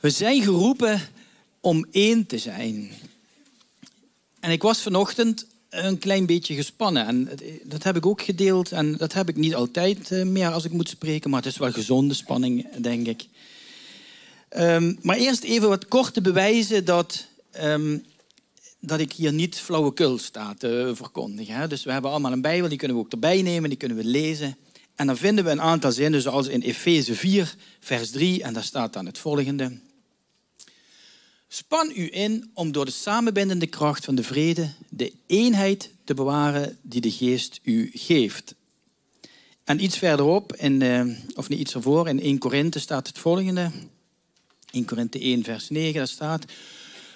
We zijn geroepen om één te zijn. En ik was vanochtend een klein beetje gespannen. En dat heb ik ook gedeeld. En dat heb ik niet altijd eh, meer als ik moet spreken. Maar het is wel gezonde spanning, denk ik. Ehm, maar eerst even wat korte bewijzen dat, um, dat ik hier niet flauwekul sta te verkondigen. Hè. Dus we hebben allemaal een Bijbel, die kunnen we ook erbij nemen, die kunnen we lezen. En dan vinden we een aantal zinnen, zoals in Efeze 4, vers 3, en daar staat dan het volgende. Span u in om door de samenbindende kracht van de vrede de eenheid te bewaren die de geest u geeft. En iets verderop, in, eh, of niet iets ervoor, in 1 Korinthe staat het volgende. 1 Korinthe 1, vers 9, daar staat...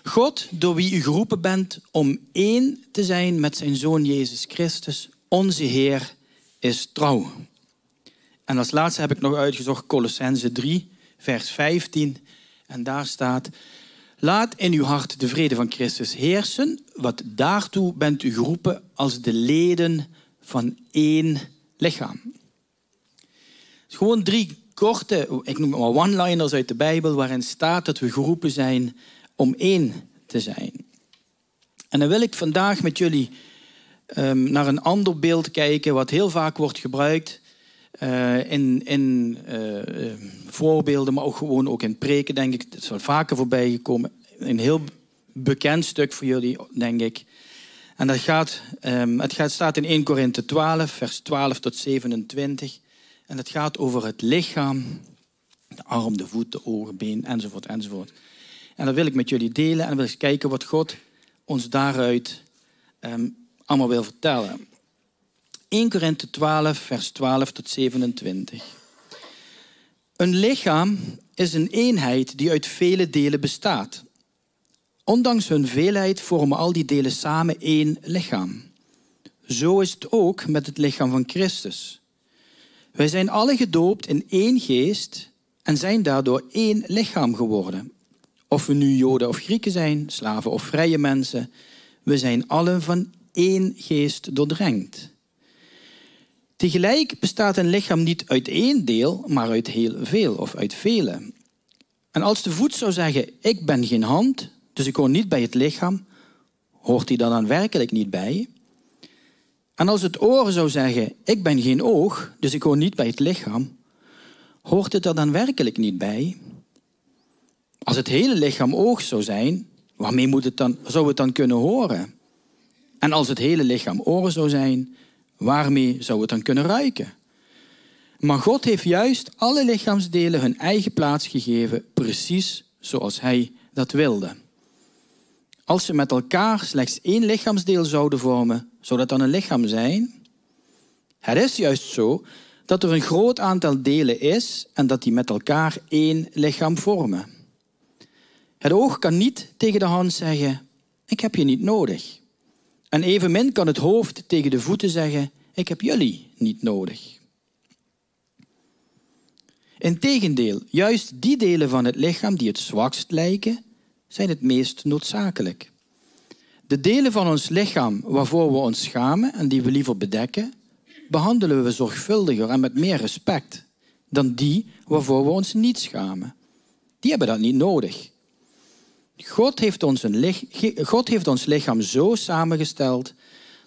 God, door wie u geroepen bent om één te zijn met zijn Zoon Jezus Christus, onze Heer, is trouw. En als laatste heb ik nog uitgezocht Colossense 3, vers 15. En daar staat... Laat in uw hart de vrede van Christus heersen, wat daartoe bent u geroepen als de leden van één lichaam. Gewoon drie korte, ik noem het maar one-liners uit de Bijbel, waarin staat dat we geroepen zijn om één te zijn. En dan wil ik vandaag met jullie um, naar een ander beeld kijken, wat heel vaak wordt gebruikt uh, in, in uh, voorbeelden, maar ook gewoon ook in preken, denk ik. Het is wel vaker voorbij gekomen. Een heel bekend stuk voor jullie, denk ik. En dat gaat, um, het gaat, staat in 1 Korinthe 12, vers 12 tot 27. En het gaat over het lichaam, de arm, de voet, de ogen, been, enzovoort, enzovoort. En dat wil ik met jullie delen en wil eens kijken wat God ons daaruit um, allemaal wil vertellen. 1 Korinthe 12, vers 12 tot 27. Een lichaam is een eenheid die uit vele delen bestaat. Ondanks hun veelheid vormen al die delen samen één lichaam. Zo is het ook met het lichaam van Christus. Wij zijn alle gedoopt in één geest en zijn daardoor één lichaam geworden. Of we nu Joden of Grieken zijn, slaven of vrije mensen, we zijn allen van één geest doordrenkt. Tegelijk bestaat een lichaam niet uit één deel, maar uit heel veel of uit vele. En als de voet zou zeggen: Ik ben geen hand, dus ik hoor niet bij het lichaam, hoort hij dan, werkelijk niet bij? En als het oor zou zeggen: Ik ben geen oog, dus ik hoor niet bij het lichaam, hoort het er dan werkelijk niet bij? Als het hele lichaam oog zou zijn, waarmee moet het dan, zou het dan kunnen horen? En als het hele lichaam oren zou zijn, waarmee zou het dan kunnen ruiken? Maar God heeft juist alle lichaamsdelen hun eigen plaats gegeven, precies zoals Hij dat wilde. Als ze met elkaar slechts één lichaamsdeel zouden vormen, zou dat dan een lichaam zijn? Het is juist zo dat er een groot aantal delen is en dat die met elkaar één lichaam vormen. Het oog kan niet tegen de hand zeggen: Ik heb je niet nodig. En evenmin kan het hoofd tegen de voeten zeggen: Ik heb jullie niet nodig. Integendeel, juist die delen van het lichaam die het zwakst lijken, zijn het meest noodzakelijk. De delen van ons lichaam waarvoor we ons schamen en die we liever bedekken, behandelen we zorgvuldiger en met meer respect dan die waarvoor we ons niet schamen. Die hebben dat niet nodig. God heeft, ons een God heeft ons lichaam zo samengesteld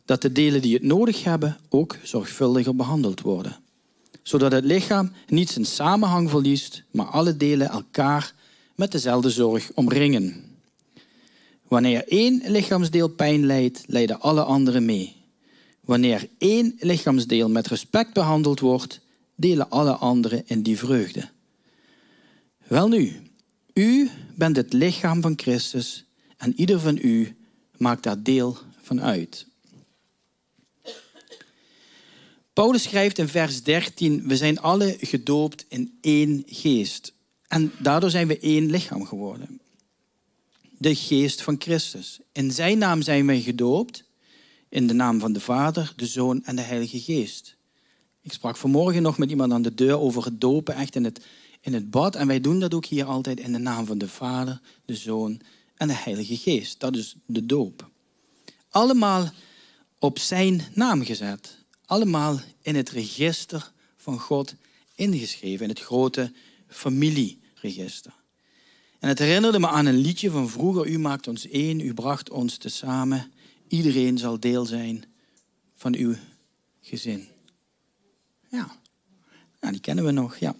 dat de delen die het nodig hebben ook zorgvuldiger behandeld worden. Zodat het lichaam niet zijn samenhang verliest, maar alle delen elkaar met dezelfde zorg omringen. Wanneer één lichaamsdeel pijn lijdt, lijden alle anderen mee. Wanneer één lichaamsdeel met respect behandeld wordt, delen alle anderen in die vreugde. Welnu, u bent het lichaam van Christus en ieder van u maakt daar deel van uit. Paulus schrijft in vers 13: We zijn alle gedoopt in één geest. En daardoor zijn we één lichaam geworden. De geest van Christus. In zijn naam zijn wij gedoopt. In de naam van de Vader, de Zoon en de Heilige Geest. Ik sprak vanmorgen nog met iemand aan de deur over het dopen, echt in het in het bad. En wij doen dat ook hier altijd in de naam van de Vader, de Zoon en de Heilige Geest. Dat is de doop. Allemaal op zijn naam gezet. Allemaal in het register van God ingeschreven, in het grote familieregister. En het herinnerde me aan een liedje van vroeger. U maakt ons één, u bracht ons tezamen. Iedereen zal deel zijn van uw gezin. Ja, ja die kennen we nog, ja.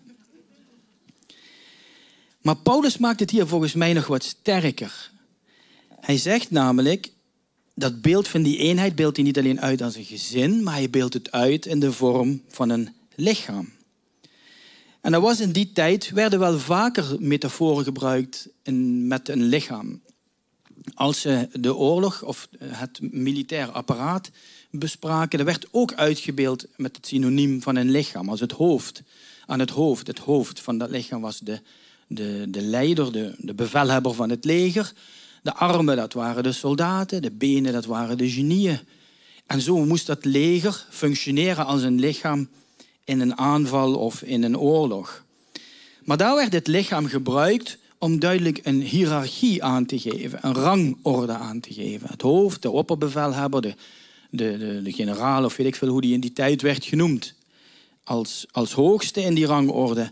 Maar Paulus maakt het hier volgens mij nog wat sterker. Hij zegt namelijk, dat beeld van die eenheid beeldt hij niet alleen uit als een gezin, maar hij beeldt het uit in de vorm van een lichaam. En dat was in die tijd, werden wel vaker metaforen gebruikt met een lichaam. Als ze de oorlog of het militair apparaat bespraken, dat werd ook uitgebeeld met het synoniem van een lichaam, als het hoofd. Aan het hoofd, het hoofd van dat lichaam was de, de, de leider, de, de bevelhebber van het leger. De armen, dat waren de soldaten, de benen, dat waren de genieën. En zo moest dat leger functioneren als een lichaam in een aanval of in een oorlog. Maar daar werd het lichaam gebruikt om duidelijk een hiërarchie aan te geven, een rangorde aan te geven. Het hoofd, de opperbevelhebber, de, de, de, generaal of weet ik veel hoe die in die tijd werd genoemd. Als, als hoogste in die rangorde.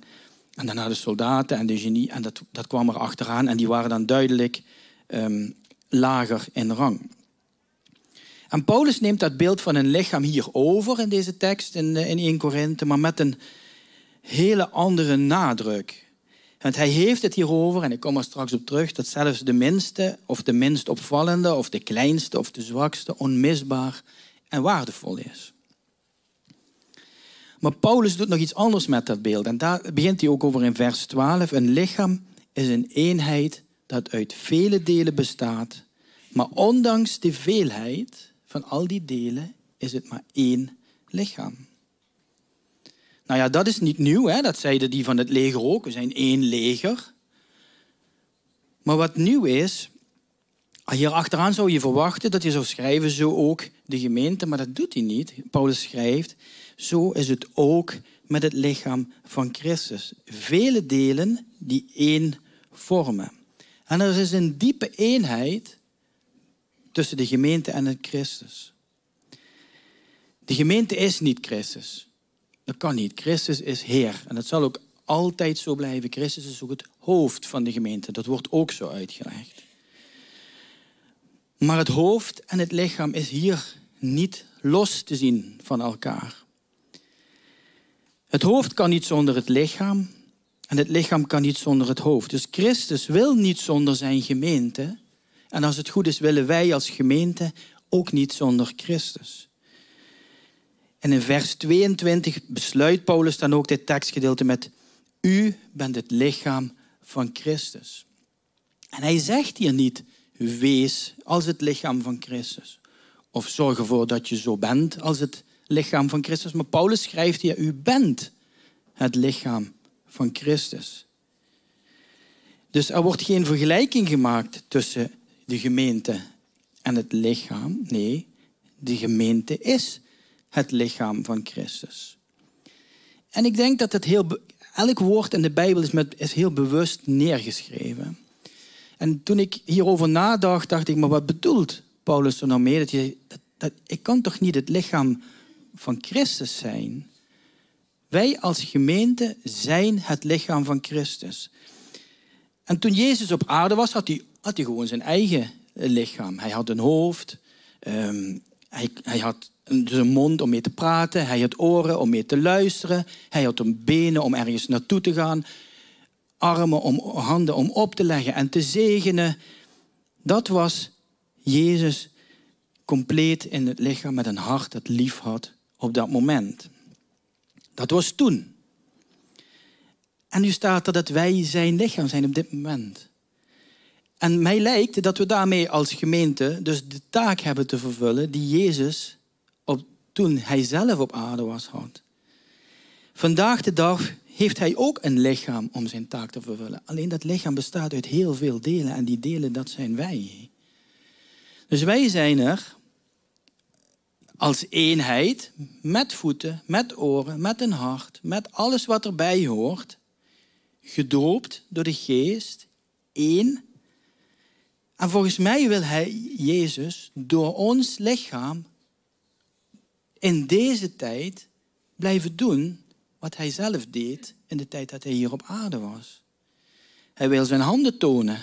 En daarna de soldaten en de genie. En dat, dat kwam er achteraan. En die waren dan duidelijk um, lager in rang. En Paulus neemt dat beeld van een lichaam hier over in deze tekst in, in 1 Korinthe, maar met een hele andere nadruk. Want hij heeft het hierover, en ik kom er straks op terug, dat zelfs de minste of de minst opvallende of de kleinste of de zwakste onmisbaar en waardevol is. Maar Paulus doet nog iets anders met dat beeld. En daar begint hij ook over in vers 12. Een lichaam is een eenheid dat uit vele delen bestaat. Maar ondanks de veelheid van al die delen is het maar één lichaam. Nou ja, dat is niet nieuw. Hè? Dat zeiden die van het leger ook. We zijn één leger. Maar wat nieuw is, hier achteraan zou je verwachten dat je zou schrijven, zo ook de gemeente, maar dat doet hij niet. Paulus schrijft, zo is het ook met het lichaam van Christus. Vele delen die één vormen. En er is een diepe eenheid tussen de gemeente en het Christus. De gemeente is niet Christus. Dat kan niet. Christus is Heer. En dat zal ook altijd zo blijven. Christus is ook het hoofd van de gemeente. Dat wordt ook zo uitgelegd. Maar het hoofd en het lichaam is hier niet los te zien van elkaar. Het hoofd kan niet zonder het lichaam en het lichaam kan niet zonder het hoofd. Dus Christus wil niet zonder zijn gemeente. En als het goed is, willen wij als gemeente ook niet zonder Christus. En in vers 22 besluit Paulus dan ook dit tekstgedeelte met: U bent het lichaam van Christus. En hij zegt hier niet: Wees als het lichaam van Christus. Of zorg ervoor dat je zo bent als het lichaam van Christus. Maar Paulus schrijft hier: U bent het lichaam van Christus. Dus er wordt geen vergelijking gemaakt tussen de gemeente en het lichaam. Nee, de gemeente is het lichaam van Christus. En ik denk dat het heel, elk woord in de Bijbel is, met, is heel bewust neergeschreven. En toen ik hierover nadacht, dacht ik, maar wat bedoelt Paulus er nou mee? Dat je, ik kan toch niet het lichaam van Christus zijn? Wij als gemeente zijn het lichaam van Christus. En toen Jezus op aarde was, had hij, had hij gewoon zijn eigen lichaam. Hij had een hoofd, ehm, hij, hij had dus een mond om mee te praten, hij had oren om mee te luisteren, hij had een benen om ergens naartoe te gaan, armen om handen om op te leggen en te zegenen. Dat was Jezus compleet in het lichaam met een hart dat lief had op dat moment. Dat was toen. En nu staat er dat wij zijn lichaam zijn op dit moment. En mij lijkt dat we daarmee als gemeente dus de taak hebben te vervullen die Jezus op, toen hij zelf op aarde was had. Vandaag de dag heeft hij ook een lichaam om zijn taak te vervullen. Alleen dat lichaam bestaat uit heel veel delen en die delen dat zijn wij. Dus wij zijn er als eenheid, met voeten, met oren, met een hart, met alles wat erbij hoort, gedoopt door de geest, één. En volgens mij wil hij, Jezus, door ons lichaam in deze tijd blijven doen wat hij zelf deed in de tijd dat hij hier op aarde was. Hij wil zijn handen tonen.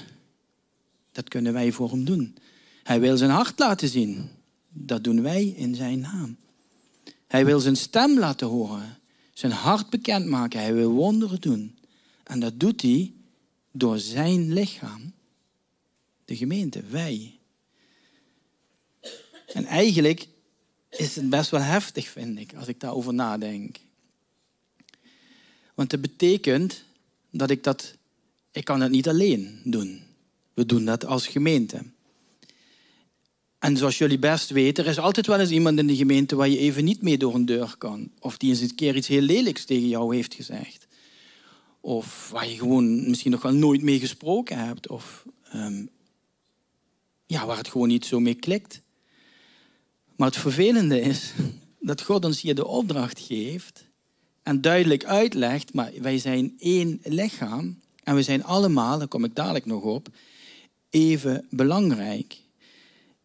Dat kunnen wij voor hem doen. Hij wil zijn hart laten zien. Dat doen wij in zijn naam. Hij wil zijn stem laten horen. Zijn hart bekendmaken. Hij wil wonderen doen. En dat doet hij door zijn lichaam. De gemeente, wij. En eigenlijk is het best wel heftig, vind ik, als ik daarover nadenk. Want het betekent dat ik dat, ik kan het niet alleen doen. We doen dat als gemeente. En zoals jullie best weten, er is altijd wel eens iemand in de gemeente waar je even niet mee door een deur kan. Of die eens een keer iets heel lelijks tegen jou heeft gezegd. Of waar je gewoon misschien nog wel nooit mee gesproken hebt. Of ehm, ja, waar het gewoon niet zo mee klikt. Maar het vervelende is dat God ons hier de opdracht geeft en duidelijk uitlegt, maar wij zijn één lichaam en we zijn allemaal, daar kom ik dadelijk nog op, even belangrijk.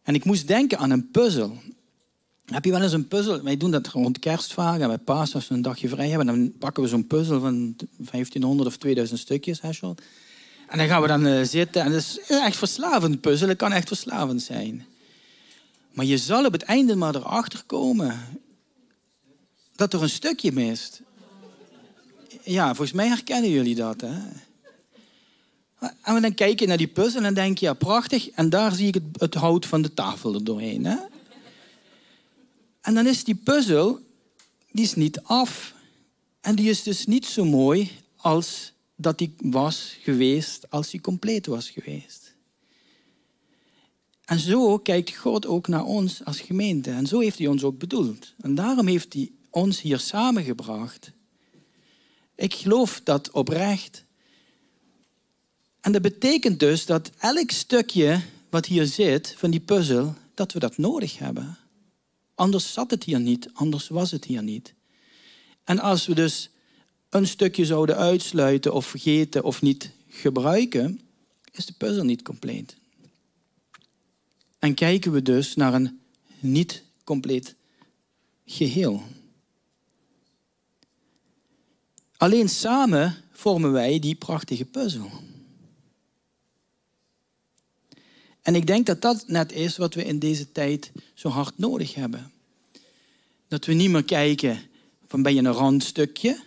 En ik moest denken aan een puzzel. Heb je wel eens een puzzel? Wij doen dat rond kerstvagen en bij paas als we een dagje vrij hebben. Dan pakken we zo'n puzzel van 1500 of 2000 stukjes. Hè, en dan gaan we dan uh, zitten. En dat is echt verslavend puzzelen. Het kan echt verslavend zijn. Maar je zal op het einde maar erachter komen dat er een stukje mist. Ja, volgens mij herkennen jullie dat. Hè? En dan kijk je naar die puzzel en denk je, ja, prachtig. En daar zie ik het, het hout van de tafel er doorheen. Hè? En dan is die puzzel, die is niet af. En die is dus niet zo mooi als dat die was geweest als die compleet was geweest. En zo kijkt God ook naar ons als gemeente. En zo heeft hij ons ook bedoeld. En daarom heeft hij ons hier samengebracht. Ik geloof dat oprecht. En dat betekent dus dat elk stukje wat hier zit van die puzzel, dat we dat nodig hebben. Anders zat het hier niet, anders was het hier niet. En als we dus een stukje zouden uitsluiten of vergeten of niet gebruiken, is de puzzel niet compleet. En kijken we dus naar een niet compleet geheel. Alleen samen vormen wij die prachtige puzzel. En ik denk dat dat net is wat we in deze tijd zo hard nodig hebben. Dat we niet meer kijken van ben je een randstukje,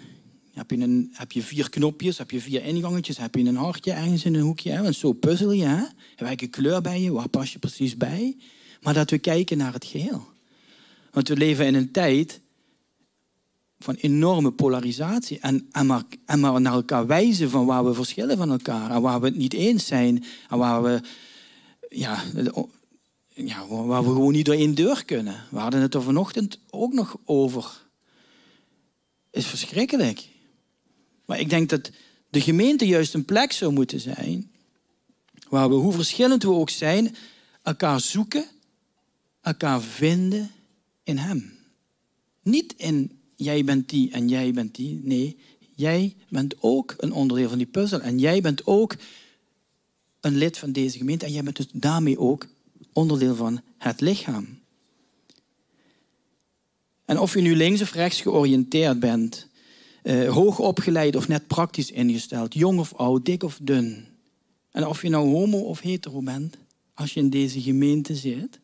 heb je, een, heb je vier knopjes, heb je vier ingangetjes, heb je een hartje ergens in een hoekje. Hè? En zo puzzel je. Hè? Welke kleur ben je? Waar pas je precies bij? Maar dat we kijken naar het geheel. Want we leven in een tijd van enorme polarisatie. En, en, maar, en maar naar elkaar wijzen van waar we verschillen van elkaar. En waar we het niet eens zijn. En waar we, ja, ja, waar we gewoon niet door één deur kunnen. We hadden het er vanochtend ook nog over. is verschrikkelijk. Maar ik denk dat de gemeente juist een plek zou moeten zijn waar we, hoe verschillend we ook zijn, elkaar zoeken, elkaar vinden in Hem. Niet in jij bent die en jij bent die. Nee, jij bent ook een onderdeel van die puzzel. En jij bent ook een lid van deze gemeente. En jij bent dus daarmee ook onderdeel van het lichaam. En of je nu links of rechts georiënteerd bent, uh, hoog opgeleid of net praktisch ingesteld, jong of oud, dik of dun. En of je nou homo of hetero bent, als je in deze gemeente zit,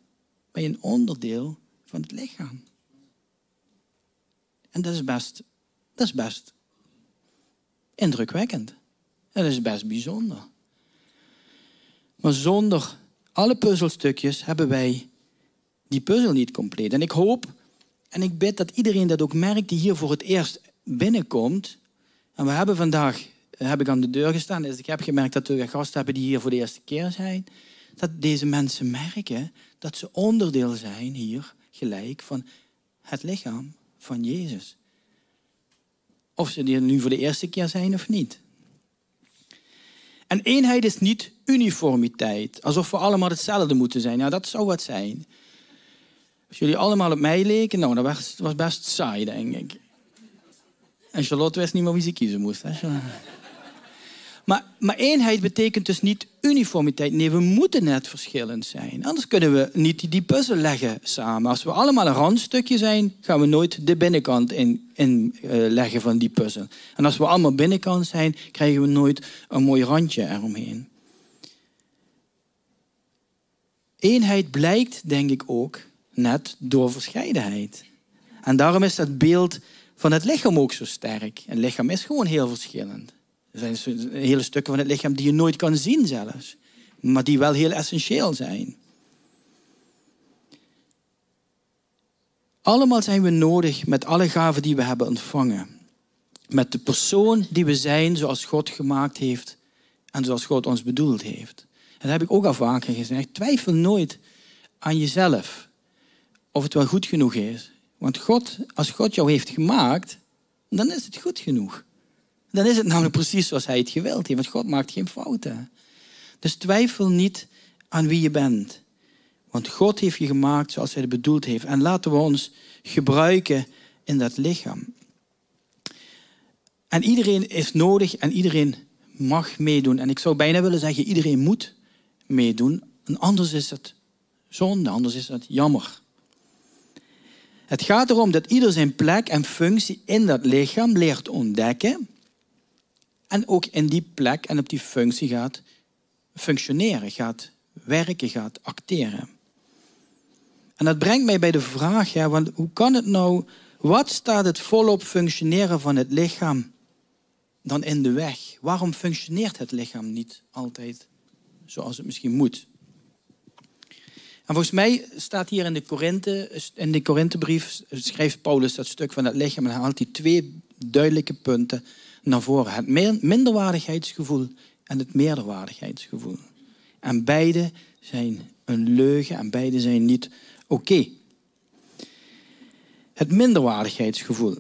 ben je een onderdeel van het lichaam. En dat is best, dat is best indrukwekkend. En dat is best bijzonder. Maar zonder alle puzzelstukjes hebben wij die puzzel niet compleet. En ik hoop en ik bid dat iedereen dat ook merkt die hier voor het eerst binnenkomt. En we hebben vandaag, heb ik aan de deur gestaan, dus ik heb gemerkt dat we gasten hebben die hier voor de eerste keer zijn. Dat deze mensen merken dat ze onderdeel zijn hier gelijk van het lichaam van Jezus. Of ze hier nu voor de eerste keer zijn of niet. En eenheid is niet uniformiteit, alsof we allemaal hetzelfde moeten zijn. Ja, dat zou wat zijn. Als jullie allemaal op mij leken, nou, dat was, was best saai, denk ik. En Charlotte wist niet meer wie ze kiezen moest. Hè? Maar, maar eenheid betekent dus niet uniformiteit. Nee, we moeten net verschillend zijn. Anders kunnen we niet die puzzel leggen samen. Als we allemaal een randstukje zijn, gaan we nooit de binnenkant in, in uh, leggen van die puzzel. En als we allemaal binnenkant zijn, krijgen we nooit een mooi randje eromheen. Eenheid blijkt, denk ik ook, net door verscheidenheid. En daarom is dat beeld van het lichaam ook zo sterk. Een lichaam is gewoon heel verschillend. Er zijn hele stukken van het lichaam die je nooit kan zien zelfs. Maar die wel heel essentieel zijn. Allemaal zijn we nodig met alle gaven die we hebben ontvangen. Met de persoon die we zijn zoals God gemaakt heeft en zoals God ons bedoeld heeft. En dat heb ik ook al vaker gezegd. Twijfel nooit aan jezelf of het wel goed genoeg is. Want God, als God jou heeft gemaakt, dan is het goed genoeg. Dan is het namelijk precies zoals hij het gewild heeft. Want God maakt geen fouten. Dus twijfel niet aan wie je bent. Want God heeft je gemaakt zoals hij het bedoeld heeft. En laten we ons gebruiken in dat lichaam. En iedereen is nodig en iedereen mag meedoen. En ik zou bijna willen zeggen, iedereen moet meedoen. En anders is het zonde, anders is het jammer. Het gaat erom dat ieder zijn plek en functie in dat lichaam leert ontdekken en ook in die plek en op die functie gaat functioneren, gaat werken, gaat acteren. En dat brengt mij bij de vraag, ja, want hoe kan het nou, wat staat het volop functioneren van het lichaam dan in de weg? Waarom functioneert het lichaam niet altijd zoals het misschien moet? En volgens mij staat hier in de, Korinthe, in de Korinthebrief, schrijft Paulus dat stuk van het lichaam en hij haalt die twee duidelijke punten naar voren. Het minderwaardigheidsgevoel en het meerderwaardigheidsgevoel. En beide zijn een leugen en beide zijn niet oké. Het minderwaardigheidsgevoel.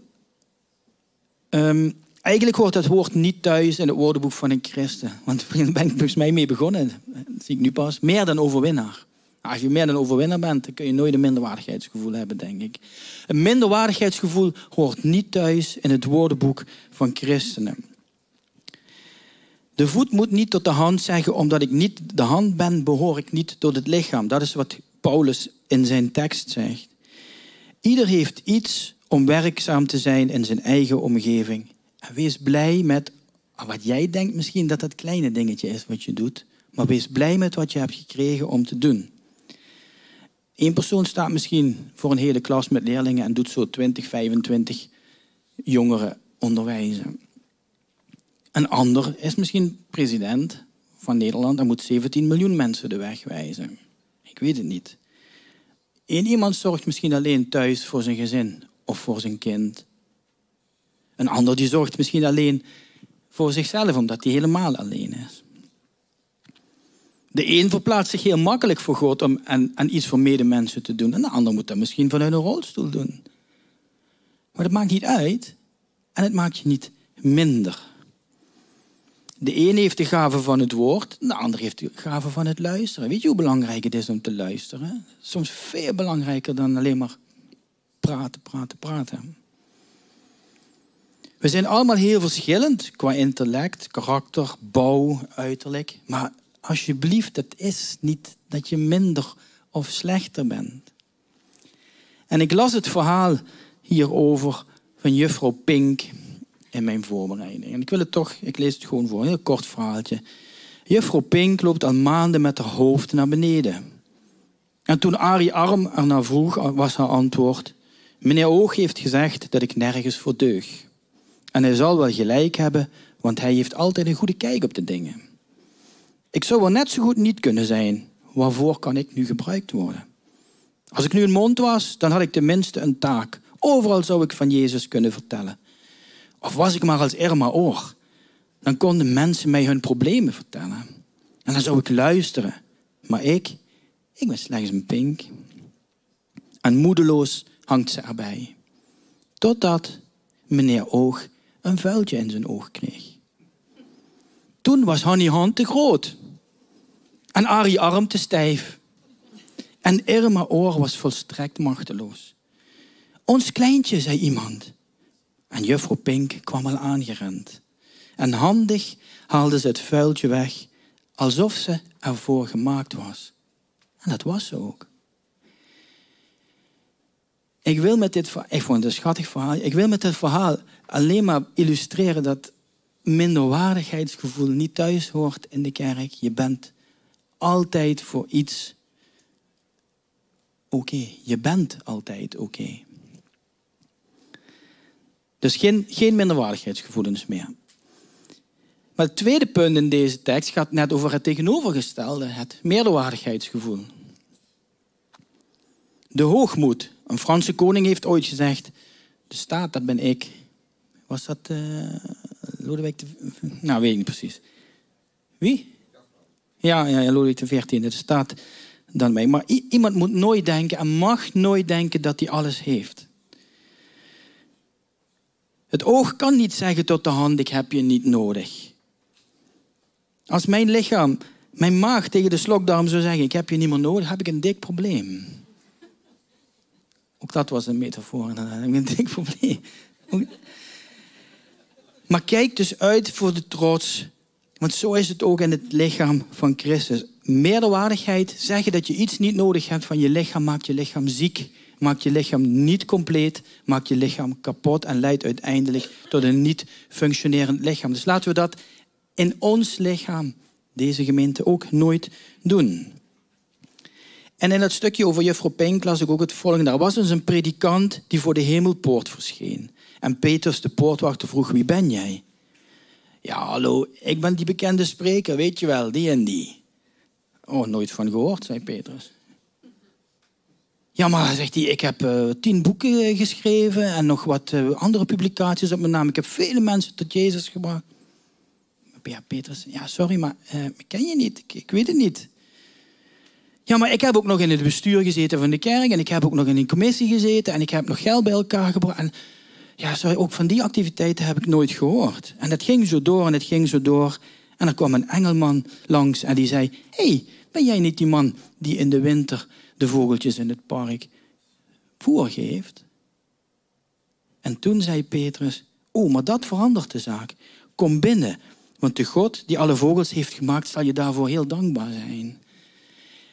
Um, eigenlijk hoort dat woord niet thuis in het woordenboek van een christen. Want daar ben ik volgens mij mee begonnen. Dat zie ik nu pas. Meer dan overwinnaar. Als je meer dan overwinnaar bent, dan kun je nooit een minderwaardigheidsgevoel hebben, denk ik. Een minderwaardigheidsgevoel hoort niet thuis in het woordenboek van christenen. De voet moet niet tot de hand zeggen, omdat ik niet de hand ben, behoor ik niet tot het lichaam. Dat is wat Paulus in zijn tekst zegt. Ieder heeft iets om werkzaam te zijn in zijn eigen omgeving. En wees blij met wat jij denkt misschien dat dat kleine dingetje is wat je doet. Maar wees blij met wat je hebt gekregen om te doen. Eén persoon staat misschien voor een hele klas met leerlingen en doet zo 20, 25 jongeren onderwijzen. Een ander is misschien president van Nederland en moet 17 miljoen mensen de weg wijzen. Ik weet het niet. Eén iemand zorgt misschien alleen thuis voor zijn gezin of voor zijn kind. Een ander die zorgt misschien alleen voor zichzelf, omdat hij helemaal alleen is. De een verplaatst zich heel makkelijk voor God om en, iets voor medemensen te doen. En de ander moet dat misschien vanuit een rolstoel doen. Maar dat maakt niet uit. En het maakt je niet minder. De een heeft de gave van het woord, de ander heeft de gave van het luisteren. Weet je hoe belangrijk het is om te luisteren? Soms veel belangrijker dan alleen maar praten, praten, praten. We zijn allemaal heel verschillend qua intellect, karakter, bouw, uiterlijk. Maar alsjeblieft, het is niet dat je minder of slechter bent. En ik las het verhaal hierover van juffrouw Pink in mijn voorbereiding. En ik wil het toch, ik lees het gewoon voor, een heel kort verhaaltje. Juffrouw Pink loopt al maanden met haar hoofd naar beneden. En toen Arie Arm ernaar vroeg, was haar antwoord... Meneer Oog heeft gezegd dat ik nergens voor deug. En hij zal wel gelijk hebben, want hij heeft altijd een goede kijk op de dingen. Ik zou wel net zo goed niet kunnen zijn. Waarvoor kan ik nu gebruikt worden? Als ik nu een mond was, dan had ik tenminste een taak. Overal zou ik van Jezus kunnen vertellen. Of was ik maar als Irma Oor, dan konden mensen mij hun problemen vertellen. En dan zou ik luisteren. Maar ik, ik ben slechts een pink. En moedeloos hangt ze erbij. Totdat meneer Oog een vuiltje in zijn oog kreeg. Toen was Hanny Hand te groot. En Arie Arm te stijf. En Irma Oor was volstrekt machteloos. Ons kleintje, zei iemand. En juffrouw Pink kwam al aangerend. En handig haalde ze het vuiltje weg, alsof ze ervoor gemaakt was. En dat was ze ook. Ik wil met dit ik vond het een schattig verhaal, ik wil met dit verhaal alleen maar illustreren dat minderwaardigheidsgevoel niet thuis hoort in de kerk. Je bent altijd voor iets oké. Je bent altijd oké. Dus geen, geen minderwaardigheidsgevoelens meer. Maar het tweede punt in deze tekst gaat net over het tegenovergestelde, het meerderwaardigheidsgevoel. De hoogmoed. Een Franse koning heeft ooit gezegd: De staat, dat ben ik. Was dat uh, Lodewijk de... Nou, weet ik niet precies. Wie? Ja, ja, de 14. De staat dan mij. Maar iemand moet nooit denken en mag nooit denken dat hij alles heeft. Het oog kan niet zeggen tot de hand: Ik heb je niet nodig. Als mijn lichaam, mijn maag tegen de slokdarm zou zeggen: Ik heb je niet meer nodig, heb ik een dik probleem. Ook dat was een metafoor. Heb ik een dik probleem. Maar kijk dus uit voor de trots. Want zo is het ook in het lichaam van Christus. Meerderwaardigheid, zeggen dat je iets niet nodig hebt van je lichaam, maakt je lichaam ziek. Maakt je lichaam niet compleet, maakt je lichaam kapot en leidt uiteindelijk tot een niet functionerend lichaam. Dus laten we dat in ons lichaam, deze gemeente, ook nooit doen. En in dat stukje over juffrouw Pink las ik ook het volgende. Er was dus een predikant die voor de hemelpoort verscheen. En Petrus, de poortwachter, vroeg, wie ben jij? Ja, hallo, ik ben die bekende spreker, weet je wel, die en die. Oh, nooit van gehoord, zei Petrus. Ja, maar zegt hij, ik heb uh, tien boeken geschreven en nog wat uh, andere publicaties op mijn naam. Ik heb vele mensen tot Jezus gebracht. Ja, Petrus, ja, sorry, maar uh, ken je niet. Ik, ik, weet het niet. Ja, maar ik heb ook nog in het bestuur gezeten van de kerk en ik heb ook nog in een commissie gezeten en ik heb nog geld bij elkaar gebracht. En ja, ook van die activiteiten heb ik nooit gehoord. En dat ging zo door en het ging zo door. En er kwam een engelman langs en die zei: hey, ben jij niet die man die in de winter de vogeltjes in het park voer geeft? En toen zei Petrus: Oh, maar dat verandert de zaak. Kom binnen, want de God die alle vogels heeft gemaakt, zal je daarvoor heel dankbaar zijn.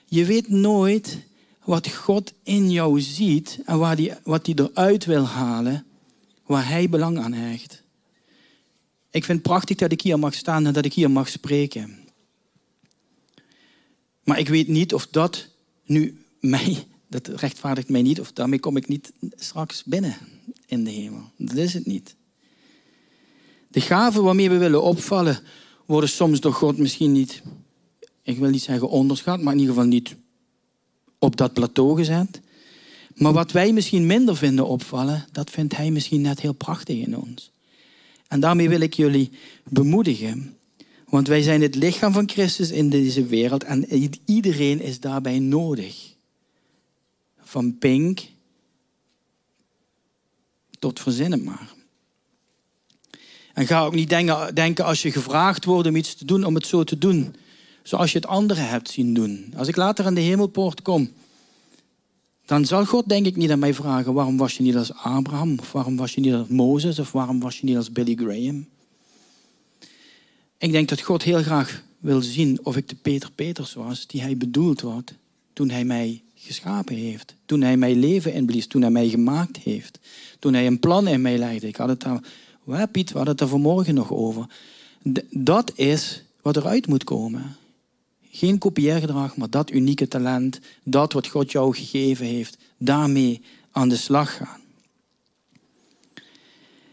Je weet nooit wat God in jou ziet en wat hij, wat hij eruit wil halen, waar hij belang aan hecht. Ik vind het prachtig dat ik hier mag staan en dat ik hier mag spreken. Maar ik weet niet of dat nu mij, dat rechtvaardigt mij niet, of daarmee kom ik niet straks binnen in de hemel. Dat is het niet. De gaven waarmee we willen opvallen, worden soms door God misschien niet, ik wil niet zeggen onderschat, maar in ieder geval niet op dat plateau gezet. Maar wat wij misschien minder vinden opvallen, dat vindt Hij misschien net heel prachtig in ons. En daarmee wil ik jullie bemoedigen. Want wij zijn het lichaam van Christus in deze wereld en iedereen is daarbij nodig. Van Pink tot verzinnen maar. En ga ook niet denken, denken als je gevraagd wordt om iets te doen, om het zo te doen. Zoals je het anderen hebt zien doen. Als ik later aan de hemelpoort kom, dan zal God denk ik niet aan mij vragen, waarom was je niet als Abraham? Of waarom was je niet als Mozes? Of waarom was je niet als Billy Graham? Ik denk dat God heel graag wil zien of ik de Peter Peters was die hij bedoeld had toen hij mij geschapen heeft. Toen hij mij leven inblies, toen hij mij gemaakt heeft. Toen hij een plan in mij legde. Ik had het daar Piet, we hadden het er vanmorgen nog over. dat is wat eruit moet komen. Geen kopieergedrag, maar dat unieke talent, dat wat God jou gegeven heeft, daarmee aan de slag gaan.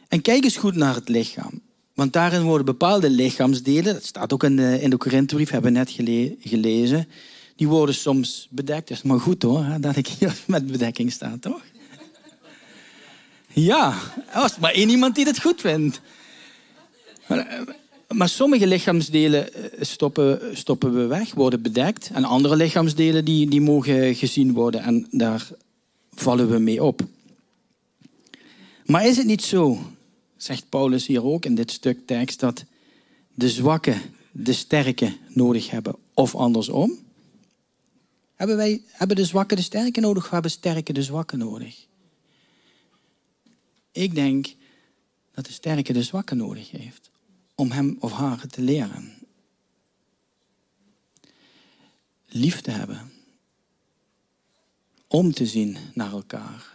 En kijk eens goed naar het lichaam. Want daarin worden bepaalde lichaamsdelen, dat staat ook in de, in de hebben we net gelezen, die worden soms bedekt. Dat is maar goed hoor, dat ik hier met bedekking sta, toch? Ja, was maar één iemand die het goed vindt. Eh, maar sommige lichaamsdelen eh, stoppen, stoppen we weg, worden bedekt. En andere lichaamsdelen die, die mogen gezien worden. En daar vallen we mee op. Maar is het niet zo, zegt Paulus hier ook in dit stuk tekst, dat de zwakke de sterke nodig hebben of andersom? Hebben, wij, hebben de zwakke de sterke nodig of hebben sterke de zwakke nodig? Ik denk dat de sterke de zwakke nodig heeft. Om hem of haar te leren. Lief te hebben. Om te zien naar elkaar.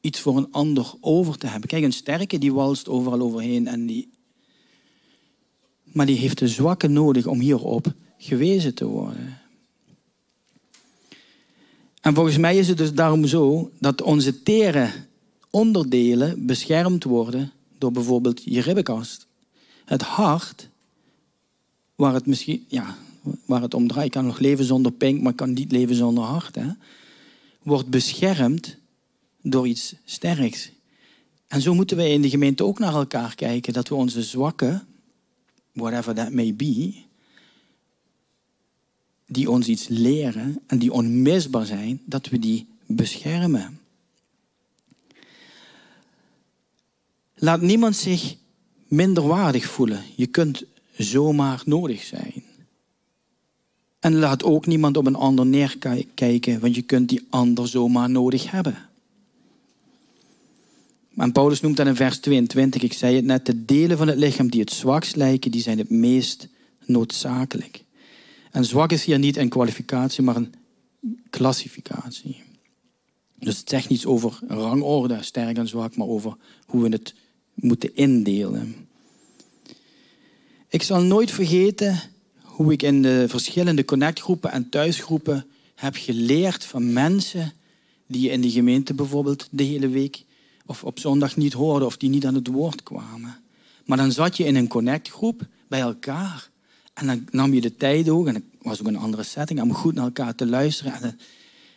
Iets voor een ander over te hebben. Kijk, een sterke die walst overal overheen en die maar die heeft de zwakke nodig om hierop gewezen te worden. En volgens mij is het dus daarom zo dat onze tere onderdelen beschermd worden door bijvoorbeeld je ribbenkast. Het hart, waar het misschien, ja, waar het om draait, kan nog leven zonder pink, maar kan niet leven zonder hart, hè, wordt beschermd door iets sterks. En zo moeten wij in de gemeente ook naar elkaar kijken, dat we onze zwakke whatever that may be, die ons iets leren en die onmisbaar zijn, dat we die beschermen. Laat niemand zich minderwaardig voelen. Je kunt zomaar nodig zijn. En laat ook niemand op een ander neerkijken, want je kunt die ander zomaar nodig hebben. En Paulus noemt dat in vers 22, ik zei het net, de delen van het lichaam die het zwakst lijken, die zijn het meest noodzakelijk. En zwak is hier niet een kwalificatie, maar een klassificatie. Dus het zegt niets over rangorde, sterk en zwak, maar over hoe we het moeten indelen. Ik zal nooit vergeten hoe ik in de verschillende connectgroepen en thuisgroepen heb geleerd van mensen die je in de gemeente bijvoorbeeld de hele week of op zondag niet hoorden of die niet aan het woord kwamen. Maar dan zat je in een connectgroep bij elkaar. En dan nam je de tijd ook, en het was ook een andere setting, om goed naar elkaar te luisteren. En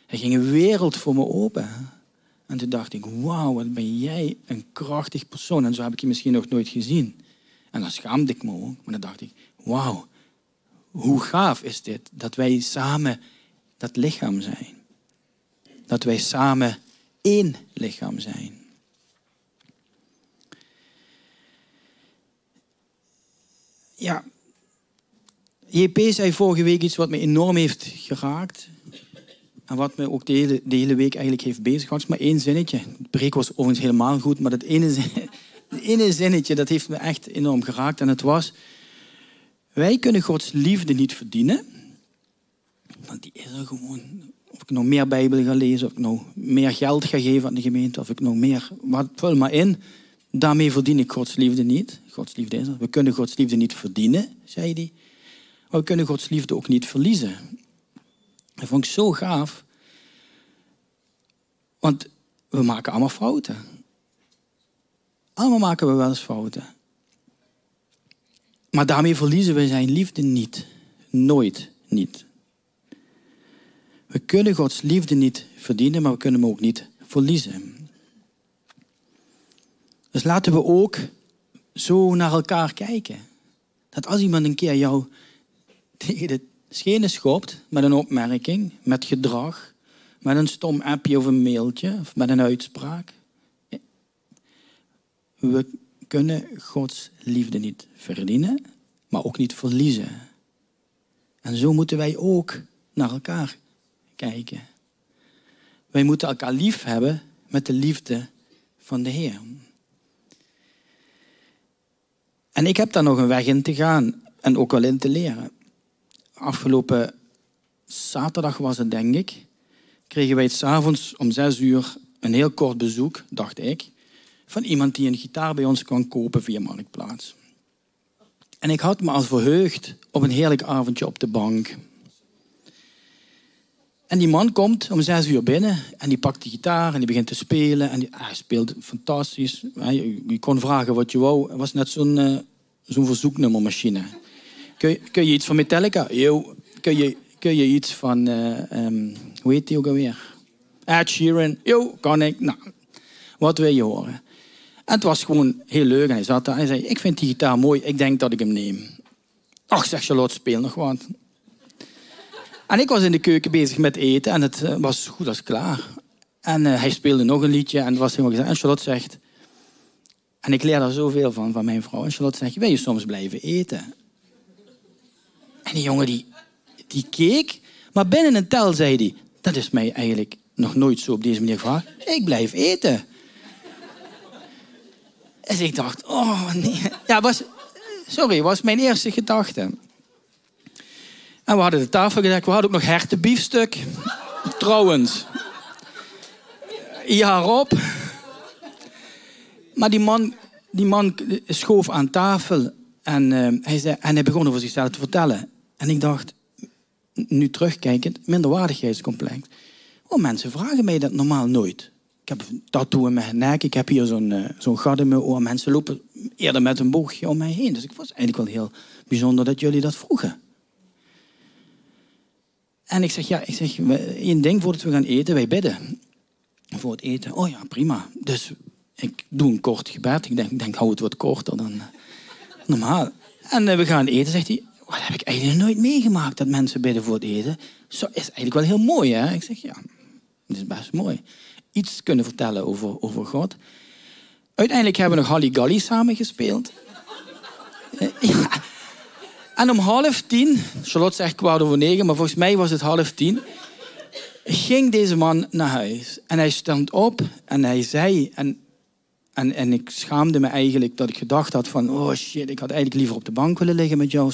er ging een wereld voor me open. En toen dacht ik, wauw, wat ben jij een krachtig persoon. En zo heb ik je misschien nog nooit gezien. En dan schaamde ik me ook. Maar dan dacht ik, wauw, hoe gaaf is dit. Dat wij samen dat lichaam zijn. Dat wij samen één lichaam zijn. ja, JP zei vorige week iets wat me enorm heeft geraakt. En wat me ook de hele, de hele week eigenlijk heeft bezig gehad. maar één zinnetje. Het preek was overigens helemaal goed, maar dat ene, ene zinnetje dat heeft me echt enorm geraakt. En het was, wij kunnen Gods liefde niet verdienen. Want die is er gewoon. Of ik nog meer Bijbel ga lezen, of ik nog meer geld ga geven aan de gemeente, of ik nog meer, wat, vul maar in. Daarmee verdien ik Gods liefde niet. Gods liefde is er. We kunnen Gods liefde niet verdienen, zei hij. Maar we kunnen Gods liefde ook niet verliezen. Dat vond ik zo gaaf. Want we maken allemaal fouten. Allemaal maken we wel eens fouten. Maar daarmee verliezen we zijn liefde niet. Nooit niet. We kunnen Gods liefde niet verdienen, maar we kunnen hem ook niet verliezen. Dus laten we ook zo naar elkaar kijken. Dat als iemand een keer jou tegen de schenen schopt met een opmerking, met gedrag, met een stom appje of een mailtje of met een uitspraak. We kunnen Gods liefde niet verdienen, maar ook niet verliezen. En zo moeten wij ook naar elkaar kijken. Wij moeten elkaar lief hebben met de liefde van de Heer. En ik heb daar nog een weg in te gaan en ook wel in te leren. Afgelopen zaterdag was het, denk ik, kregen wij s'avonds om zes uur een heel kort bezoek, dacht ik, van iemand die een gitaar bij ons kan kopen via Marktplaats. En ik had me al verheugd op een heerlijk avondje op de bank. En die man komt om zes uur binnen en die pakt de gitaar en die begint te spelen. En die, hij speelt fantastisch. Je, kon vragen wat je wou. Het was net zo'n uh, zo'n verzoeknummermachine. Kun je, je iets van Metallica? Yo, kun, je, kun je iets van, uh, um, hoe heet die ook alweer? Ed Sheeran. Yo, kan ik. Nou, wat wil je horen? En het was gewoon heel leuk. En hij zat daar en zei, ik vind die gitaar mooi. Ik denk dat ik hem neem. Ach, zeg Charlotte, speel nog wat. En ik was in de keuken bezig met eten en het eh, was goed als klaar. En uh, hij speelde nog een liedje en het was helemaal gezegd. En Charlotte zegt... En ik leer daar zoveel van, van mijn vrouw. En Charlotte zegt, wil je soms blijven eten? En die jongen die, die keek. Maar binnen een tel zei hij... Dat is mij eigenlijk nog nooit zo op deze manier gevraagd. Ik blijf eten. En ik dacht, oh nee. Ja, was, Sorry, was mijn eerste gedachte. En we hadden de tafel gedekt. We hadden ook nog hertenbiefstuk. Trouwens. Ja, Rob. Maar die man, die man schoof aan tafel. En, uh, hij zei, en hij begon over zichzelf te vertellen. En ik dacht, nu terugkijkend, minderwaardigheidscomplex. Oh, mensen vragen mij dat normaal nooit. Ik heb een tattoo in mijn nek. Ik heb hier zo'n uh, zo'n gat in mijn oor. Mensen lopen eerder met een boogje om mij heen. Dus ik was eigenlijk wel heel bijzonder dat jullie dat vroegen. En ik zeg, ja, ik zeg, één ding voordat we gaan eten, wij bidden. Voor het eten. Oh ja, prima. Dus ik doe een kort gebed. Ik denk, denk hou het wat korter dan eh, normaal. En uh, we gaan eten, zegt hij. Wat heb ik eigenlijk nooit meegemaakt dat mensen bidden voor het eten. Zo is eigenlijk wel heel mooi, hè? Ik zeg, ja, dat is best mooi. Iets kunnen vertellen over, over God. Uiteindelijk hebben we nog Halligalli samen gespeeld. Eh, ja. En om half tien, Charlotte zegt kwart over negen, maar volgens mij was het half tien, ging deze man naar huis. En hij stond op en hij zei, en, en, en ik schaamde me eigenlijk dat ik gedacht had van, oh shit, ik had eigenlijk liever op de bank willen liggen met jou.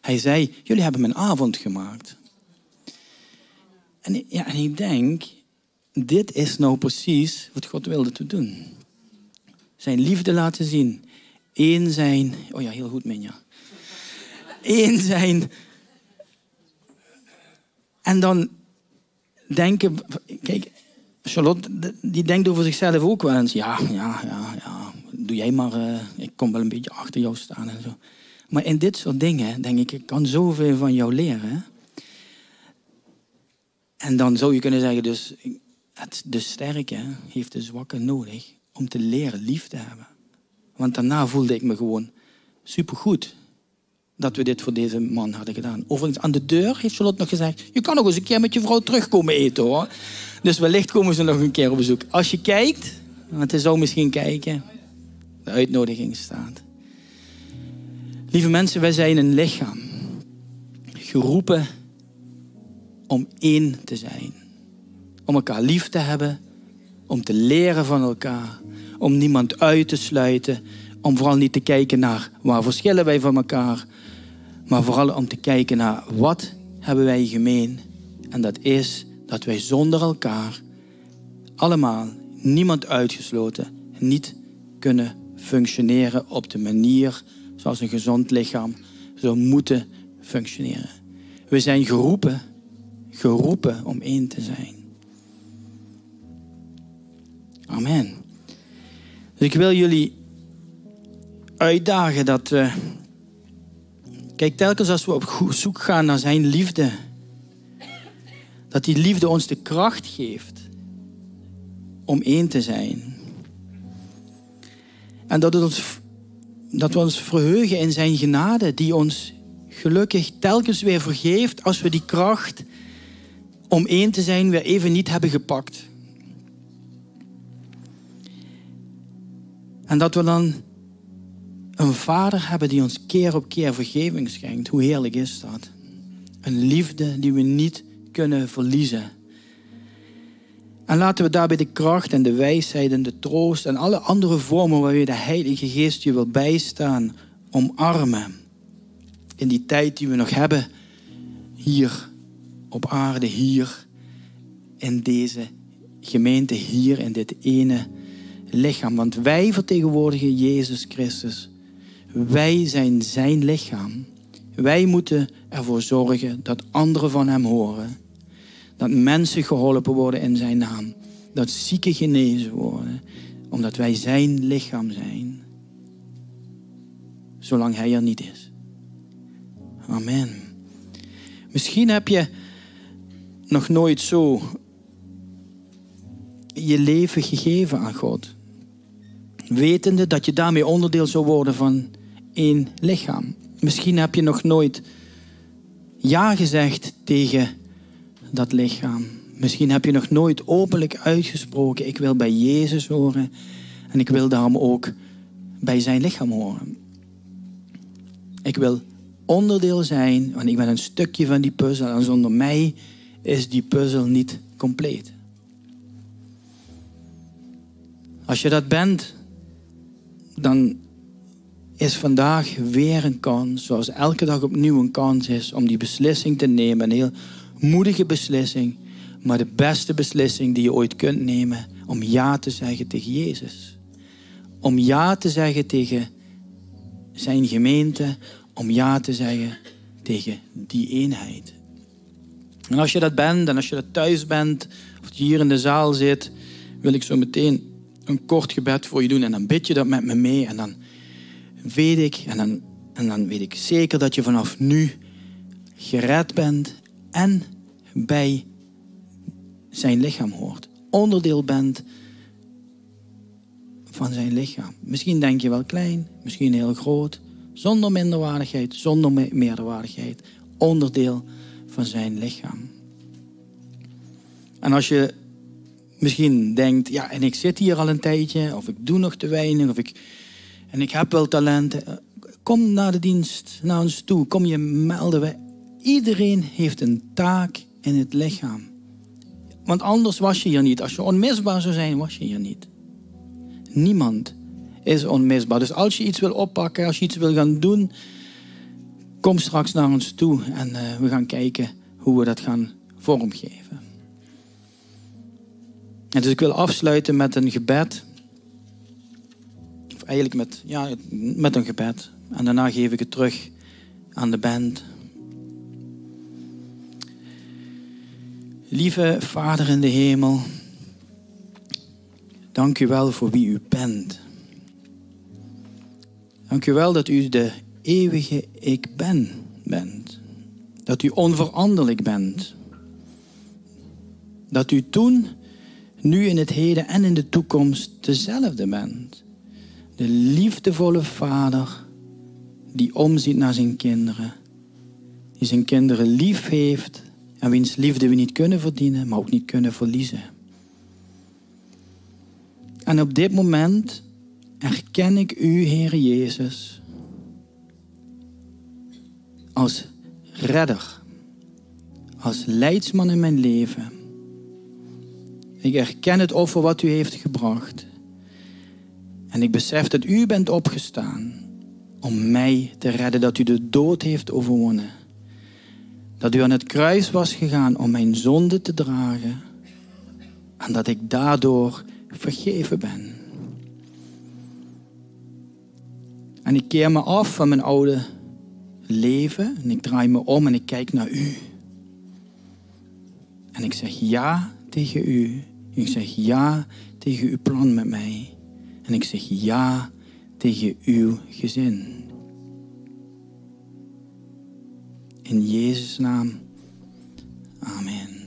Hij zei, jullie hebben mijn avond gemaakt. En, ja, en ik denk, dit is nou precies wat God wilde te doen. Zijn liefde laten zien. Eén zijn. Oh ja, heel goed, Minja. Eén zijn. En dan denken. Kijk, Charlotte, die denkt over zichzelf ook wel eens. Ja, ja, ja, ja. Doe jij maar. Uh, ik kom wel een beetje achter jou staan en zo. Maar in dit soort dingen denk ik, ik kan zoveel van jou leren. En dan zou je kunnen zeggen, dus het, de sterke heeft de zwakke nodig om te leren lief te hebben. Want daarna voelde ik me gewoon supergoed dat we dit voor deze man hadden gedaan. Overigens, aan de deur heeft Charlotte nog gezegd... je kan nog eens een keer met je vrouw terugkomen eten, hoor. Dus wellicht komen ze nog een keer op bezoek. Als je kijkt, want hij zou misschien kijken... de uitnodiging staat. Lieve mensen, wij zijn een lichaam. Geroepen om één te zijn. Om elkaar lief te hebben. Om te leren van elkaar. Om niemand uit te sluiten. Om vooral niet te kijken naar waar verschillen wij van elkaar. Maar vooral om te kijken naar wat hebben wij gemeen. En dat is dat wij zonder elkaar allemaal, niemand uitgesloten, niet kunnen functioneren op de manier zoals een gezond lichaam zou moeten functioneren. We zijn geroepen geroepen om één te zijn. Amen. Dus ik wil jullie uitdagen dat. Kijk, telkens als we op zoek gaan naar zijn liefde, dat die liefde ons de kracht geeft om één te zijn. En dat, ons, dat we ons verheugen in zijn genade, die ons gelukkig telkens weer vergeeft als we die kracht om één te zijn weer even niet hebben gepakt. En dat we dan een vader hebben die ons keer op keer vergeving schenkt. Hoe heerlijk is dat? Een liefde die we niet kunnen verliezen. En laten we daarbij de kracht en de wijsheid en de troost en alle andere vormen waar de Heilige Geest je wil bijstaan, omarmen. In die tijd die we nog hebben hier op aarde hier in deze gemeente, hier in dit ene lichaam. Want wij vertegenwoordigen Jezus Christus. Wij zijn zijn lichaam. Wij moeten ervoor zorgen dat anderen van hem horen. Dat mensen geholpen worden in zijn naam. Dat zieken genezen worden. Omdat wij zijn lichaam zijn. Zolang hij er niet is. Amen. Misschien heb je nog nooit zo je leven gegeven aan God. Wetende dat je daarmee onderdeel zou worden van één lichaam. Misschien heb je nog nooit ja gezegd tegen dat lichaam. Misschien heb je nog nooit openlijk uitgesproken: Ik wil bij Jezus horen en ik wil daarom ook bij zijn lichaam horen. Ik wil onderdeel zijn, want ik ben een stukje van die puzzel en zonder mij is die puzzel niet compleet. Als je dat bent, dan is vandaag weer een kans, zoals elke dag opnieuw een kans is, om die beslissing te nemen. Een heel moedige beslissing, maar de beste beslissing die je ooit kunt nemen. Om ja te zeggen tegen Jezus. Om ja te zeggen tegen zijn gemeente. Om ja te zeggen tegen die eenheid. En als je dat bent en als je dat thuis bent, of je hier in de zaal zit, wil ik zo meteen een kort gebed voor je doen. En dan bid je dat met me mee. En dan weet ik, en dan, en dan weet ik zeker dat je vanaf nu gered bent en bij zijn lichaam hoort. Onderdeel bent van zijn lichaam. Misschien denk je wel klein, misschien heel groot, zonder minderwaardigheid, zonder meerderwaardigheid. Onderdeel van zijn lichaam. En als je misschien denkt, ja, en ik zit hier al een tijdje, of ik doe nog te weinig, of ik, en ik heb wel talenten. Eh, kom naar de dienst, naar ons toe, kom je melden. Iedereen heeft een taak in het lichaam. Want anders was je hier niet. Als je onmisbaar zou zijn, was je hier niet. Niemand is onmisbaar. Dus als je iets wil oppakken, als je iets wil gaan doen, kom straks naar ons toe en uh, we gaan kijken hoe we dat gaan vormgeven. En dus ik wil afsluiten met een gebed. Of eigenlijk met, ja, met een gebed. En daarna geef ik het terug aan de band. Lieve Vader in de hemel, dank u wel voor wie u bent. Dank u wel dat u de eeuwige ik ben bent. Dat u onveranderlijk bent. Dat u toen, nu in het heden en in de toekomst dezelfde bent. De liefdevolle vader die omziet naar zijn kinderen. Die zijn kinderen lief heeft en wiens liefde we niet kunnen verdienen, maar ook niet kunnen verliezen. En op dit moment erken ik u, Heer Jezus, als redder, als leidsman in mijn leven. Ik erken het offer wat u heeft gebracht. En ik besef dat u bent opgestaan om mij te redden, dat u de dood heeft overwonnen. Dat u aan het kruis was gegaan om mijn zonde te dragen. En dat ik daardoor vergeven ben. En ik keer me af van mijn oude leven en ik draai me om en ik kijk naar u. En ik zeg ja tegen u. Ik zeg ja tegen uw plan met mij. En ik zeg ja tegen uw gezin. In Jezus' naam. Amen.